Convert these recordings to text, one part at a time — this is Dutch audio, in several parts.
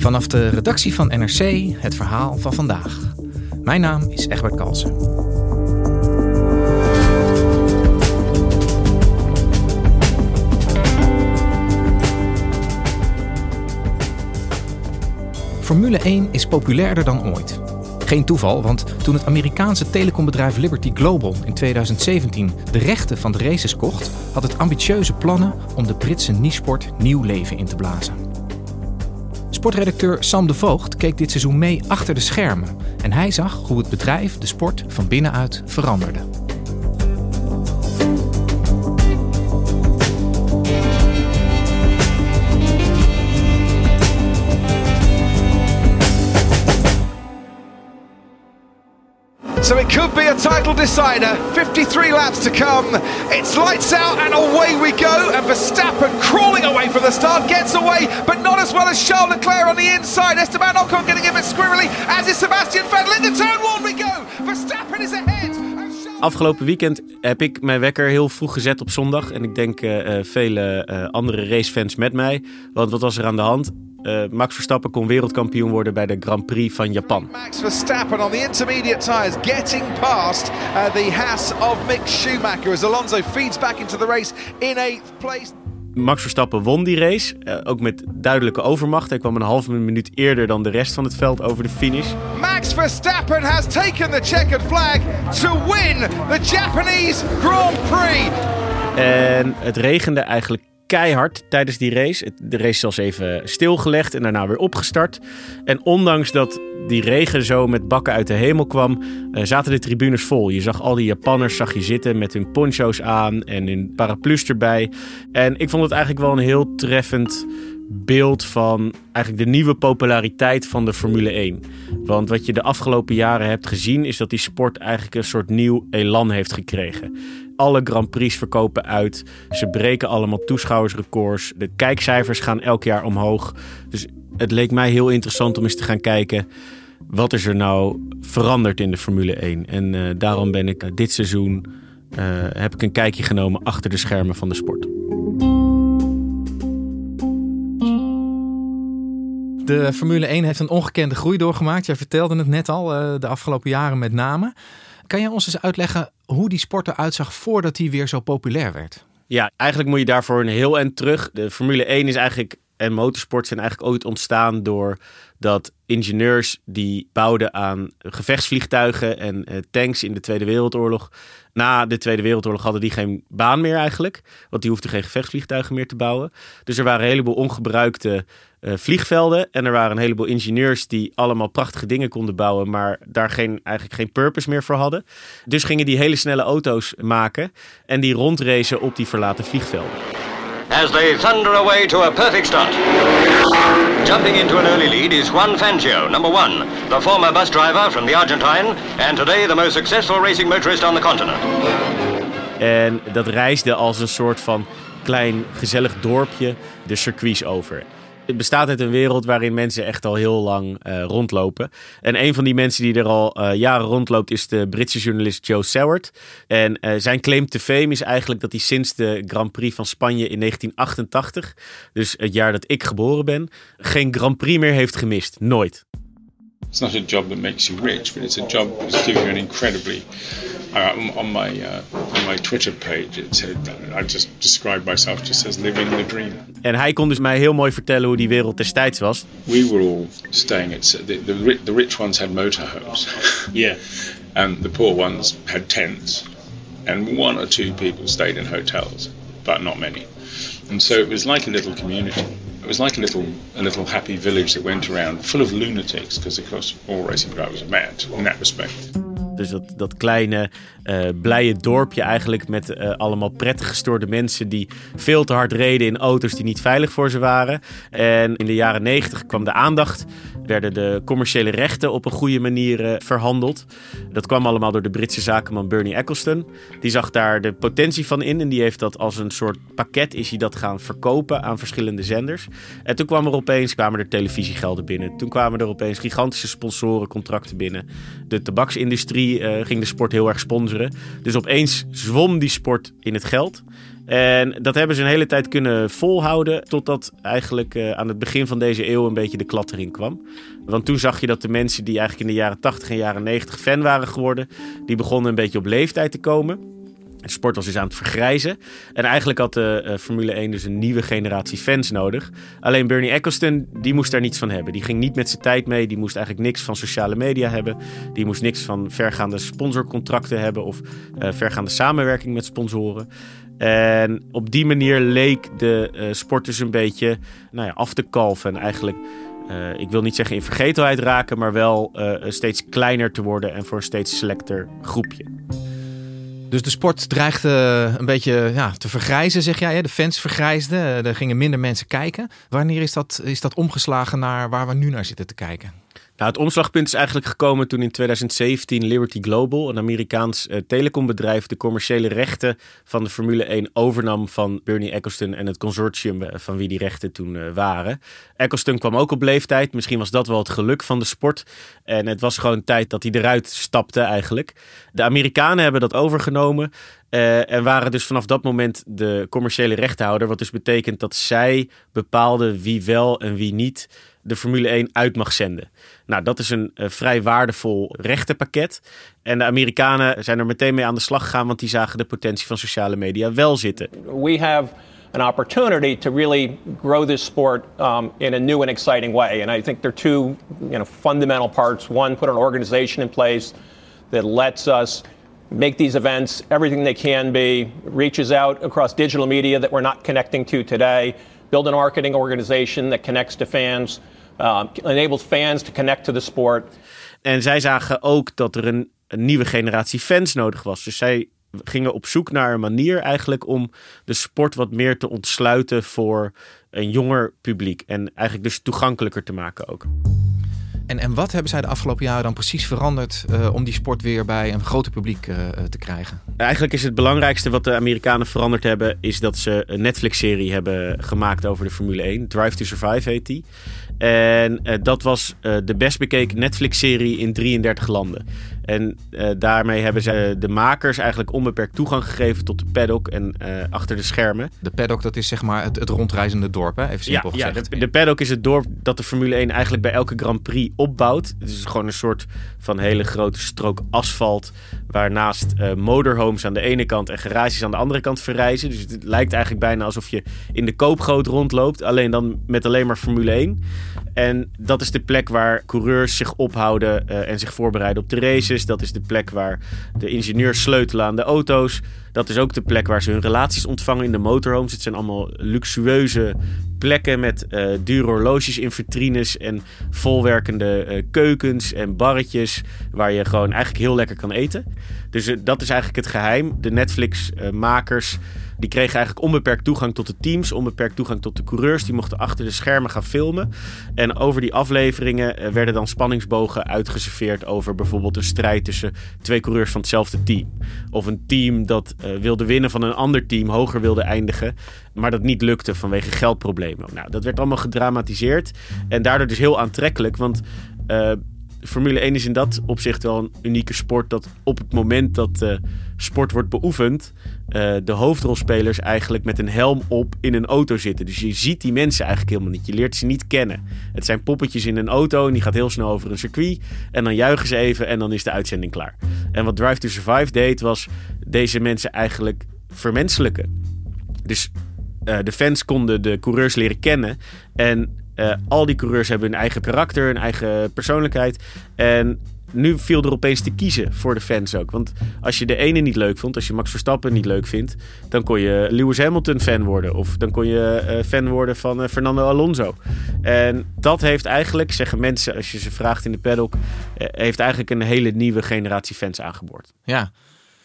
Vanaf de redactie van NRC het verhaal van vandaag. Mijn naam is Egbert Kalsen. Formule 1 is populairder dan ooit. Geen toeval, want toen het Amerikaanse telecombedrijf Liberty Global in 2017 de rechten van de races kocht, had het ambitieuze plannen om de Britse nichesport nieuw leven in te blazen. Sportredacteur Sam de Voogd keek dit seizoen mee achter de schermen en hij zag hoe het bedrijf de sport van binnenuit veranderde. So it could be a title decider. 53 laps to come. It's lights out and away we go. And Verstappen crawling away from the start gets away, but not as well as Charles Leclerc on the inside. Esteban Ocon getting a bit squirrely, as is Sebastian Vettel. In the turn one we go. Verstappen is ahead. Afgelopen weekend heb ik mijn wekker heel vroeg gezet op zondag. En ik denk uh, vele uh, andere racefans met mij. Want wat was er aan de hand? Uh, Max Verstappen kon wereldkampioen worden bij de Grand Prix van Japan. Max Verstappen on the intermediate tires getting past uh, the Haas of Mick Schumacher as Alonso feeds back into the race in eighth place. Max Verstappen won die race, uh, ook met duidelijke overmacht. Hij kwam een halve minuut eerder dan de rest van het veld over de finish. Max Verstappen has taken the checkered flag to win the Japanese Grand Prix. En het regende eigenlijk keihard tijdens die race. De race zelfs even stilgelegd en daarna weer opgestart. En ondanks dat die regen zo met bakken uit de hemel kwam, uh, zaten de tribunes vol. Je zag al die Japanners zag je zitten met hun poncho's aan en hun paraplu's erbij. En ik vond het eigenlijk wel een heel treffend beeld van eigenlijk de nieuwe populariteit van de Formule 1. Want wat je de afgelopen jaren hebt gezien is dat die sport eigenlijk een soort nieuw elan heeft gekregen. Alle Grand Prix verkopen uit. Ze breken allemaal toeschouwersrecords. De kijkcijfers gaan elk jaar omhoog. Dus het leek mij heel interessant om eens te gaan kijken. Wat is er nou veranderd in de Formule 1? En uh, daarom ben ik uh, dit seizoen uh, heb ik een kijkje genomen achter de schermen van de sport. De Formule 1 heeft een ongekende groei doorgemaakt. Jij vertelde het net al, de afgelopen jaren met name. Kan jij ons eens uitleggen hoe die sport eruit zag voordat hij weer zo populair werd? Ja, eigenlijk moet je daarvoor een heel eind terug. De Formule 1 is eigenlijk en motorsport zijn eigenlijk ooit ontstaan door dat ingenieurs die bouwden aan gevechtsvliegtuigen en uh, tanks in de Tweede Wereldoorlog. Na de Tweede Wereldoorlog hadden die geen baan meer eigenlijk, want die hoefden geen gevechtsvliegtuigen meer te bouwen. Dus er waren een heleboel ongebruikte uh, vliegvelden en er waren een heleboel ingenieurs die allemaal prachtige dingen konden bouwen, maar daar geen, eigenlijk geen purpose meer voor hadden. Dus gingen die hele snelle auto's maken en die rondracen op die verlaten vliegvelden. As they thunder away to a perfect start. Jumping into an early lead is Juan Fangio, number one, the former bus driver from the Argentine, and today the most successful racing motorist on the continent. En dat reisde als een soort van klein gezellig dorpje de circuits over. Het bestaat uit een wereld waarin mensen echt al heel lang uh, rondlopen. En een van die mensen die er al uh, jaren rondloopt is de Britse journalist Joe Soward. En uh, zijn claim to fame is eigenlijk dat hij sinds de Grand Prix van Spanje in 1988, dus het jaar dat ik geboren ben, geen Grand Prix meer heeft gemist. Nooit. It's not a job that makes you rich, but it's a job that's giving you an incredibly uh, on my uh, on my Twitter page, it said I just described myself just as living the dream. En hij kon dus mij heel mooi vertellen hoe die wereld destijds was. We were all staying at the the, the rich ones had motorhomes. yeah. And the poor ones had tents, and one or two people stayed in hotels, but not many. And so it was like a little community. It was like a little a little happy village that went around full of lunatics, because of course all racing drivers are mad in that respect. Dus dat, dat kleine, uh, blije dorpje eigenlijk met uh, allemaal prettig gestoorde mensen die veel te hard reden in auto's die niet veilig voor ze waren. En in de jaren negentig kwam de aandacht, werden de commerciële rechten op een goede manier uh, verhandeld. Dat kwam allemaal door de Britse zakenman Bernie Eccleston. Die zag daar de potentie van in en die heeft dat als een soort pakket is hij dat gaan verkopen aan verschillende zenders. En toen kwam er opeens, kwamen er televisiegelden binnen. Toen kwamen er opeens gigantische sponsorencontracten binnen. De tabaksindustrie uh, ging de sport heel erg sponsoren. Dus opeens zwom die sport in het geld. En dat hebben ze een hele tijd kunnen volhouden. Totdat eigenlijk uh, aan het begin van deze eeuw een beetje de klat erin kwam. Want toen zag je dat de mensen die eigenlijk in de jaren 80 en jaren 90 fan waren geworden. die begonnen een beetje op leeftijd te komen. Sport was dus aan het vergrijzen. En eigenlijk had de uh, Formule 1 dus een nieuwe generatie fans nodig. Alleen Bernie Eccleston, die moest daar niets van hebben. Die ging niet met zijn tijd mee. Die moest eigenlijk niks van sociale media hebben. Die moest niks van vergaande sponsorcontracten hebben of uh, vergaande samenwerking met sponsoren. En op die manier leek de uh, sport dus een beetje nou ja, af te kalven. En eigenlijk, ik wil niet zeggen in vergetelheid raken, maar wel steeds kleiner te worden en voor een steeds selecter groepje. Dus de sport dreigde een beetje ja, te vergrijzen, zeg jij. Hè? De fans vergrijsden, er gingen minder mensen kijken. Wanneer is dat, is dat omgeslagen naar waar we nu naar zitten te kijken? Nou, het omslagpunt is eigenlijk gekomen toen in 2017 Liberty Global, een Amerikaans uh, telecombedrijf, de commerciële rechten van de Formule 1 overnam van Bernie Eccleston en het consortium eh, van wie die rechten toen uh, waren. Eccleston kwam ook op leeftijd. Misschien was dat wel het geluk van de sport. En het was gewoon tijd dat hij eruit stapte eigenlijk. De Amerikanen hebben dat overgenomen. Uh, en waren dus vanaf dat moment de commerciële rechthouder. Wat dus betekent dat zij bepaalden wie wel en wie niet de Formule 1 uit mag zenden. Nou, dat is een uh, vrij waardevol rechtenpakket. En de Amerikanen zijn er meteen mee aan de slag gegaan, want die zagen de potentie van sociale media wel zitten. We have an opportunity to really grow this sport um, in a new and exciting way. And I think there are two you know, fundamental parts. One, put an organization in place that lets us make these events everything they can be, reaches out across digital media that we're not connecting to today, build a marketing organization that connects to fans, uh, enables fans to connect to the sport. En zij zagen ook dat er een, een nieuwe generatie fans nodig was. Dus zij gingen op zoek naar een manier eigenlijk om de sport wat meer te ontsluiten voor een jonger publiek. En eigenlijk dus toegankelijker te maken ook. En, en wat hebben zij de afgelopen jaren dan precies veranderd uh, om die sport weer bij een groter publiek uh, te krijgen? Eigenlijk is het belangrijkste wat de Amerikanen veranderd hebben, is dat ze een Netflix-serie hebben gemaakt over de Formule 1. Drive to Survive heet die. En uh, dat was de best bekeken Netflix-serie in 33 landen. En uh, daarmee hebben ze de makers eigenlijk onbeperkt toegang gegeven tot de paddock en achter de schermen. De paddock, dat is zeg maar het, het rondreizende dorp, hè? even simpel ja, gezegd. Ja, de, de, paddock is het dorp dat de Formule 1 eigenlijk bij elke Grand Prix opbouwt. Het is gewoon een soort van hele grote strook asfalt... waarnaast motorhomes aan de ene kant en garages aan de andere kant verrijzen. Dus het lijkt eigenlijk bijna alsof je in de koopgoot rondloopt. Alleen dan met alleen maar Formule 1. En dat is de plek waar coureurs zich ophouden en zich voorbereiden op de races. Dat is de plek waar de ingenieurs sleutelen aan de auto's. Dat is ook de plek waar ze hun relaties ontvangen in de motorhomes. Het zijn allemaal luxueuze plekken met uh, dure horloges in vitrines en volwerkende uh, keukens en barretjes waar je gewoon eigenlijk heel lekker kan eten. Dus dat is eigenlijk het geheim. De Netflix-makers die kregen eigenlijk onbeperkt toegang tot de teams, onbeperkt toegang tot de coureurs. Die mochten achter de schermen gaan filmen. En over die afleveringen werden dan spanningsbogen uitgeserveerd over bijvoorbeeld een strijd tussen twee coureurs van hetzelfde team. Of een team dat wilde winnen van een ander team, hoger wilde eindigen, maar dat niet lukte vanwege geldproblemen. Nou, dat werd allemaal gedramatiseerd en daardoor dus heel aantrekkelijk, want uh, Formule 1 is in dat opzicht wel een unieke sport. Dat op het moment dat sport wordt beoefend, uh, de hoofdrolspelers eigenlijk met een helm op in een auto zitten. Dus je ziet die mensen eigenlijk helemaal niet. Je leert ze niet kennen. Het zijn poppetjes in een auto en die gaat heel snel over een circuit. En dan juichen ze even en dan is de uitzending klaar. En wat Drive to Survive deed, was deze mensen eigenlijk vermenselijken. Dus uh, de fans konden de coureurs leren kennen. En uh, al die coureurs hebben hun eigen karakter, hun eigen persoonlijkheid. En nu viel er opeens te kiezen voor de fans ook. Want als je de ene niet leuk vond, als je Max Verstappen niet leuk vindt, dan kon je Lewis Hamilton fan worden. Of dan kon je uh, fan worden van uh, Fernando Alonso. En dat heeft eigenlijk, zeggen mensen, als je ze vraagt in de paddock, heeft eigenlijk een hele nieuwe generatie fans aangeboord. Ja.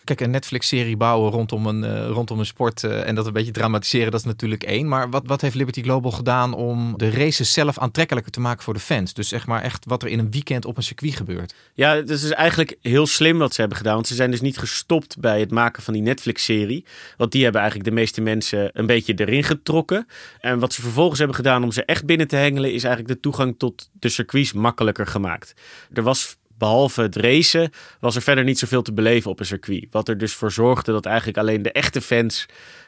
Kijk, een Netflix-serie bouwen rondom een, uh, rondom een sport uh, en dat een beetje dramatiseren, dat is natuurlijk één. Maar wat, wat heeft Liberty Global gedaan om de races zelf aantrekkelijker te maken voor de fans? Dus zeg maar echt wat er in een weekend op een circuit gebeurt. Ja, het is eigenlijk heel slim wat ze hebben gedaan. Want ze zijn dus niet gestopt bij het maken van die Netflix-serie. Want die hebben eigenlijk de meeste mensen een beetje erin getrokken. En wat ze vervolgens hebben gedaan om ze echt binnen te hengelen, is eigenlijk de toegang tot de circuits makkelijker gemaakt. Er was behalve het racen was er verder niet zoveel te beleven op een circuit. Wat er dus voor zorgde dat eigenlijk alleen de echte fans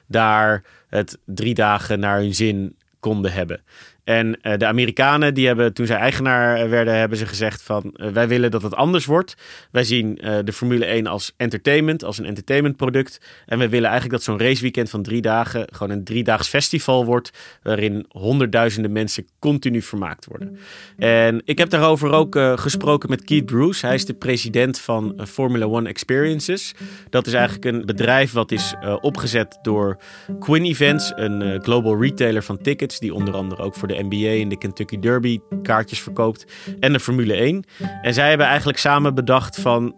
daar het drie dagen naar hun zin konden hebben. En uh, de Amerikanen, die hebben toen zij eigenaar werden, hebben ze gezegd van uh, wij willen dat het anders wordt. Wij zien uh, de Formule 1 als entertainment, als een entertainmentproduct. En we willen eigenlijk dat zo'n raceweekend van drie dagen gewoon een driedaags festival wordt. Waarin honderdduizenden mensen continu vermaakt worden. En ik heb daarover ook gesproken met Keith Bruce. Hij is de president van Formula One Experiences. Dat is eigenlijk een bedrijf wat is opgezet door Quinn Events, een global retailer van tickets. Die onder andere ook voor de de NBA en de Kentucky Derby kaartjes verkoopt. En de Formule 1. En zij hebben eigenlijk samen bedacht van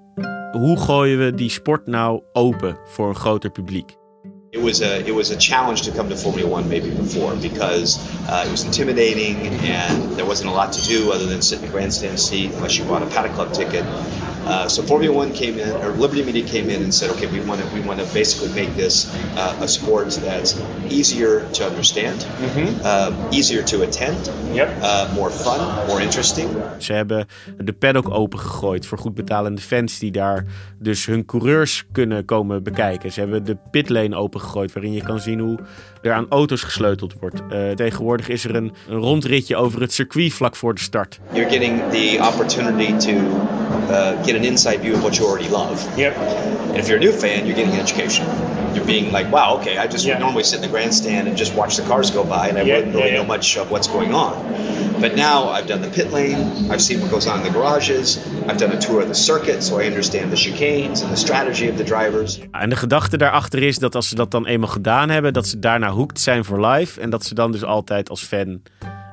hoe gooien we die sport nou open voor een groter publiek. It was a it was a challenge to come to Formula One maybe before because uh, it was intimidating and there wasn't a lot to do other than sit in the grandstand seat unless you bought a Paddock Club ticket. Uh, so Formula One came in, or Liberty Media came in and said, okay, we want to we want to basically make this uh, a sport that's easier to understand, mm-hmm. uh, easier to attend, yep. Uh, more fun, more interesting. Ze hebben de paddock opengegooid voor goed betalende fans die daar dus hun coureurs kunnen komen bekijken. Ze hebben de pitlane opengegooid waarin je kan zien hoe er aan auto's gesleuteld wordt. Uh, tegenwoordig is er een, een rondritje over het circuit vlak voor de start. You're getting the opportunity to uh, get an inside view of what you already love. Yep. And if you're a new fan, you're getting an education. You're being like, wow, okay, I just yeah. normally sit in the grandstand and just watch the cars go by, and I wouldn't really know much of what's going on. But now I've done the pit lane, I've seen what goes on in the garages, I've done a tour of the circuit, so I understand the chicanes and the strategy of the drivers. En de gedachte daarachter is dat als ze dat dan eenmaal gedaan hebben, dat ze daarna hooked zijn voor live en dat ze dan dus altijd als fan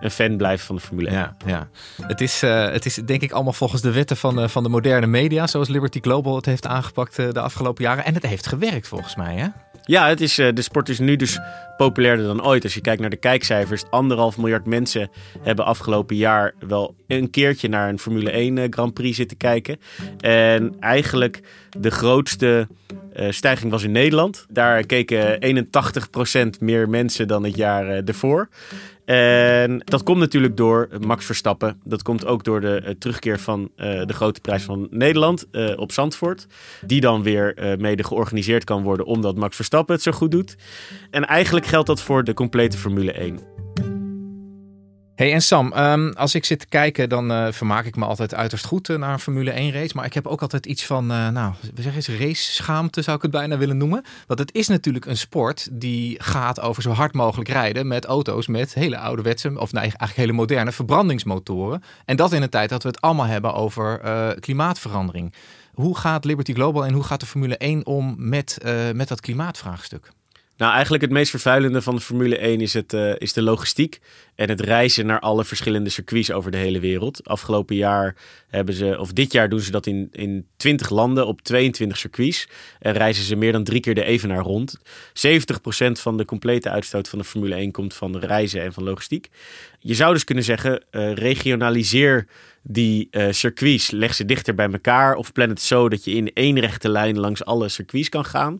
een fan blijven van de Formule 1. Ja, ja. Het, is, uh, het is denk ik allemaal volgens de wetten van, uh, van de moderne media, zoals Liberty Global het heeft aangepakt uh, de afgelopen jaren. En het heeft gewerkt volgens mij, hè? Ja, het is, de sport is nu dus populairder dan ooit. Als je kijkt naar de kijkcijfers, anderhalf miljard mensen hebben afgelopen jaar wel een keertje naar een Formule 1 Grand Prix zitten kijken. En eigenlijk de grootste uh, stijging was in Nederland. Daar keken 81% meer mensen dan het jaar uh, ervoor. En dat komt natuurlijk door Max Verstappen. Dat komt ook door de uh, terugkeer van de grote prijs van Nederland op Zandvoort. Die dan weer mede georganiseerd kan worden omdat Max Verstappen het zo goed doet. En eigenlijk geldt dat voor de complete Formule 1. Hey en Sam, um, als ik zit te kijken, dan uh, vermaak ik me altijd uiterst goed uh, naar een Formule 1 race. Maar ik heb ook altijd iets van, uh, nou, zeggen eens race schaamte zou ik het bijna willen noemen. Want het is natuurlijk een sport die gaat over zo hard mogelijk rijden met auto's met hele ouderwetse, of nee, eigenlijk hele moderne verbrandingsmotoren. En dat in een tijd dat we het allemaal hebben over klimaatverandering. Hoe gaat Liberty Global en hoe gaat de Formule 1 om met, met dat klimaatvraagstuk? Nou, eigenlijk het meest vervuilende van de Formule 1 is, het, is de logistiek en het reizen naar alle verschillende circuits over de hele wereld. Afgelopen jaar hebben ze, of dit jaar doen ze dat in, in 20 landen op 22 circuits. En reizen ze meer dan drie keer de evenaar rond. 70% van de complete uitstoot van de Formule 1 komt van reizen en van logistiek. Je zou dus kunnen zeggen, uh, regionaliseer die uh, circuits, leg ze dichter bij elkaar of plan het zo dat je in één rechte lijn langs alle circuits kan gaan.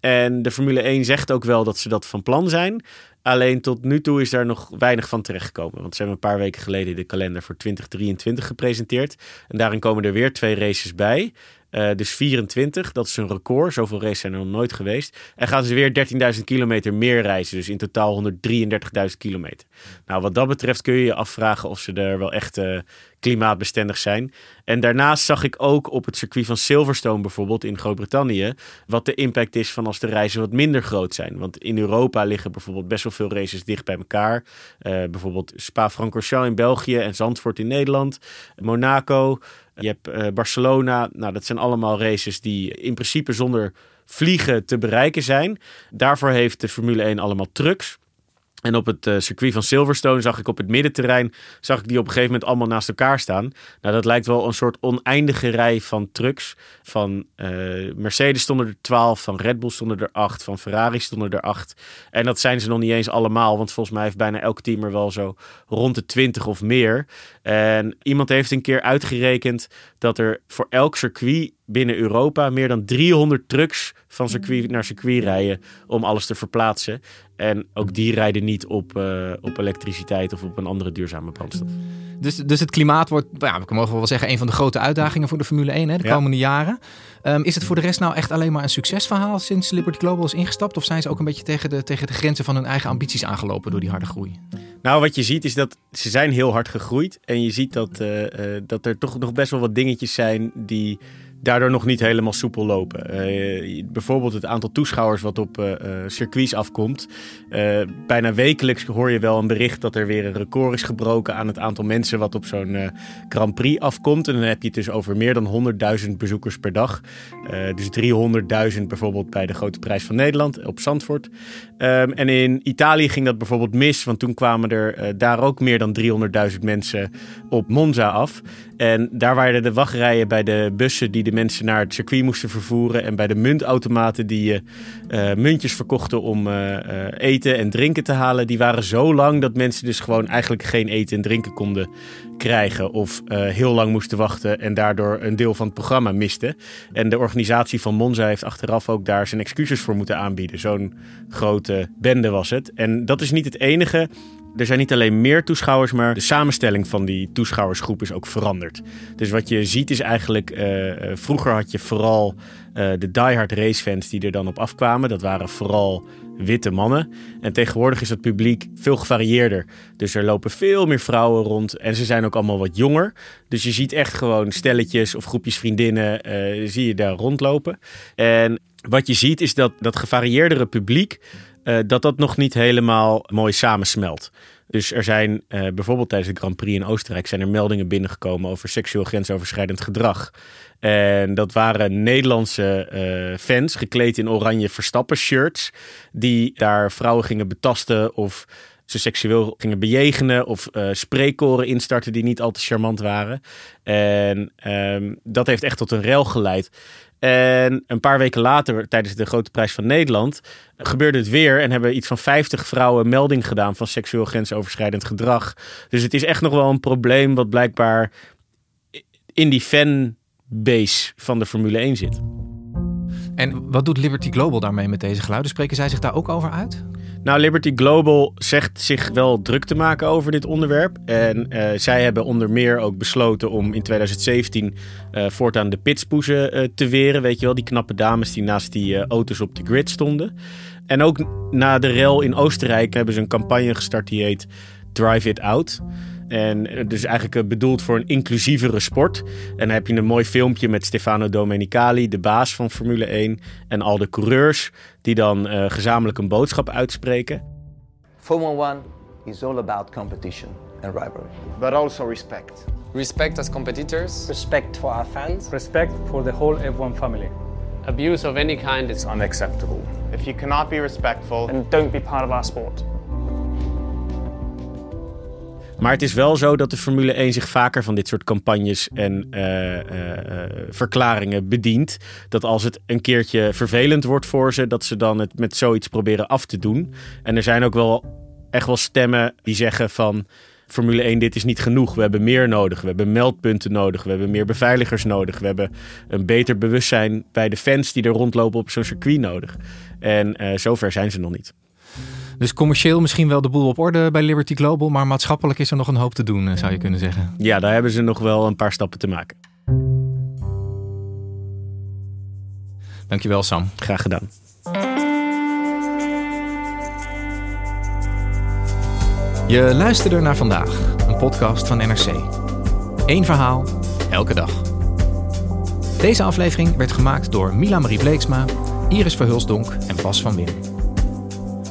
En de Formule 1 zegt ook wel dat ze dat van plan zijn. Alleen tot nu toe is daar nog weinig van terechtgekomen. Want ze hebben een paar weken geleden de kalender voor 2023 gepresenteerd. En daarin komen er weer twee races bij. Uh, dus 24, dat is een record. Zoveel races zijn er nog nooit geweest. En gaan ze weer 13.000 kilometer meer reizen. Dus in totaal 133.000 kilometer. Nou, wat dat betreft kun je je afvragen of ze er wel echt uh, klimaatbestendig zijn. En daarnaast zag ik ook op het circuit van Silverstone bijvoorbeeld in Groot-Brittannië. wat de impact is van als de reizen wat minder groot zijn. Want in Europa liggen bijvoorbeeld best wel veel races dicht bij elkaar. Uh, bijvoorbeeld Spa-Francorchamps in België en Zandvoort in Nederland. Monaco. Je hebt uh, Barcelona. Nou, dat zijn allemaal races die in principe zonder vliegen te bereiken zijn. Daarvoor heeft de Formule 1 allemaal trucks. En op het uh, circuit van Silverstone zag ik op het middenterrein, zag ik die op een gegeven moment allemaal naast elkaar staan. Nou, dat lijkt wel een soort oneindige rij van trucks. Van uh, Mercedes stonden er 12, van Red Bull stonden er 8, van Ferrari stonden er 8. En dat zijn ze nog niet eens allemaal, want volgens mij heeft bijna elk team er wel zo rond de 20 of meer. En iemand heeft een keer uitgerekend dat er voor elk circuit binnen Europa meer dan 300 trucks van circuit naar circuit rijden om alles te verplaatsen. En ook die rijden niet op, uh, op elektriciteit of op een andere duurzame brandstof. Dus, dus het klimaat wordt, ja, we mogen wel zeggen, een van de grote uitdagingen voor de Formule 1 hè, de komende jaren. Um, is het voor de rest nou echt alleen maar een succesverhaal sinds Liberty Global is ingestapt? Of zijn ze ook een beetje tegen de, tegen de grenzen van hun eigen ambities aangelopen door die harde groei? Nou, wat je ziet is dat ze zijn heel hard gegroeid. En je ziet dat, uh, uh, dat er toch nog best wel wat dingetjes zijn die daardoor nog niet helemaal soepel lopen. Uh, bijvoorbeeld het aantal toeschouwers wat op uh, circuits afkomt. Bijna wekelijks hoor je wel een bericht dat er weer een record is gebroken aan het aantal mensen wat op zo'n Grand Prix afkomt. En dan heb je het dus over meer dan 100.000 bezoekers per dag. dus 300.000 bijvoorbeeld bij de Grote Prijs van Nederland op Zandvoort. Um, en in Italië ging dat bijvoorbeeld mis, want toen kwamen er daar ook meer dan 300.000 mensen op Monza af. En daar waren de wachtrijen bij de bussen die de mensen naar het circuit moesten vervoeren. En bij de muntautomaten die uh, muntjes verkochten om uh, eten en drinken te halen. Die waren zo lang dat mensen dus gewoon eigenlijk geen eten en drinken konden krijgen. Of heel lang moesten wachten en daardoor een deel van het programma misten. En de organisatie van Monza heeft achteraf ook daar zijn excuses voor moeten aanbieden. Zo'n grote bende was het. En dat is niet het enige er zijn niet alleen meer toeschouwers, maar de samenstelling van die toeschouwersgroep is ook veranderd. Dus wat je ziet is eigenlijk, uh, vroeger had je vooral uh, de diehard racefans die er dan op afkwamen. Dat waren vooral witte mannen. En tegenwoordig is het publiek veel gevarieerder. Dus er lopen veel meer vrouwen rond en ze zijn ook allemaal wat jonger. Dus je ziet echt gewoon stelletjes of groepjes vriendinnen, zie je daar rondlopen. En wat je ziet is dat dat gevarieerdere publiek uh, dat dat nog niet helemaal mooi samensmelt. Dus er zijn uh, bijvoorbeeld tijdens de Grand Prix in Oostenrijk zijn er meldingen binnengekomen over seksueel grensoverschrijdend gedrag. En dat waren Nederlandse uh, fans gekleed in oranje Verstappen shirts die daar vrouwen gingen betasten of ze seksueel gingen bejegenen of uh, spreekkoren instarten die niet al te charmant waren. En um, dat heeft echt tot een rel geleid. En een paar weken later, tijdens de Grote Prijs van Nederland, gebeurde het weer en hebben iets van 50 vrouwen melding gedaan van seksueel grensoverschrijdend gedrag. Dus het is echt nog wel een probleem wat blijkbaar in die fanbase van de Formule 1 zit. En wat doet Liberty Global daarmee met deze geluiden? Spreken zij zich daar ook over uit? Nou, Liberty Global zegt zich wel druk te maken over dit onderwerp. En uh, zij hebben onder meer ook besloten om in 2017 uh, voortaan de pitspoezen uh, te weren. Weet je wel, die knappe dames die naast die auto's op de grid stonden. En ook na de rel in Oostenrijk hebben ze een campagne gestart die heet Drive It Out. En dus eigenlijk bedoeld voor een inclusievere sport. En dan heb je een mooi filmpje met Stefano Domenicali, de baas van Formule 1. En al de coureurs die dan uh, gezamenlijk een boodschap uitspreken. Formula 1 is all about competition and rivalry. But also respect. Respect as competitors. Respect for our fans. Respect for the whole F1 family. Abuse of any kind is unacceptable. If you cannot be respectful, then don't be part of our sport. Maar het is wel zo dat de Formule 1 zich vaker van dit soort campagnes en uh, uh, verklaringen bedient. Dat als het een keertje vervelend wordt voor ze, dat ze dan het met zoiets proberen af te doen. En er zijn ook wel echt wel stemmen die zeggen van. Formule 1, dit is niet genoeg. We hebben meer nodig. We hebben meldpunten nodig. We hebben meer beveiligers nodig. We hebben een beter bewustzijn bij de fans die er rondlopen op zo'n circuit nodig. En zover zijn ze nog niet. Dus commercieel misschien wel de boel op orde bij Liberty Global, maar maatschappelijk is er nog een hoop te doen, eh, zou je kunnen zeggen. Ja, daar hebben ze nog wel een paar stappen te maken. Dankjewel, Sam. Graag gedaan. Je luisterde naar vandaag, een podcast van NRC. Eén verhaal, elke dag. Deze aflevering werd gemaakt door Mila Marie Bleeksma, Iris Verhulsdonk en Bas van Win.